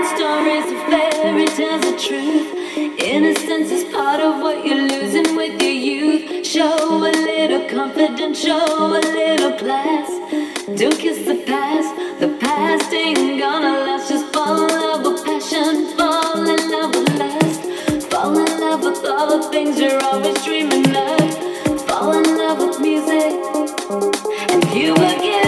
Stories of fairy tales of truth. Innocence is part of what you're losing with your youth. Show a little confidence, show a little class. Don't kiss the past, the past ain't gonna last. Just fall in love with passion, fall in love with lust. Fall in love with all the things you're always dreaming of. Fall in love with music, and you will get.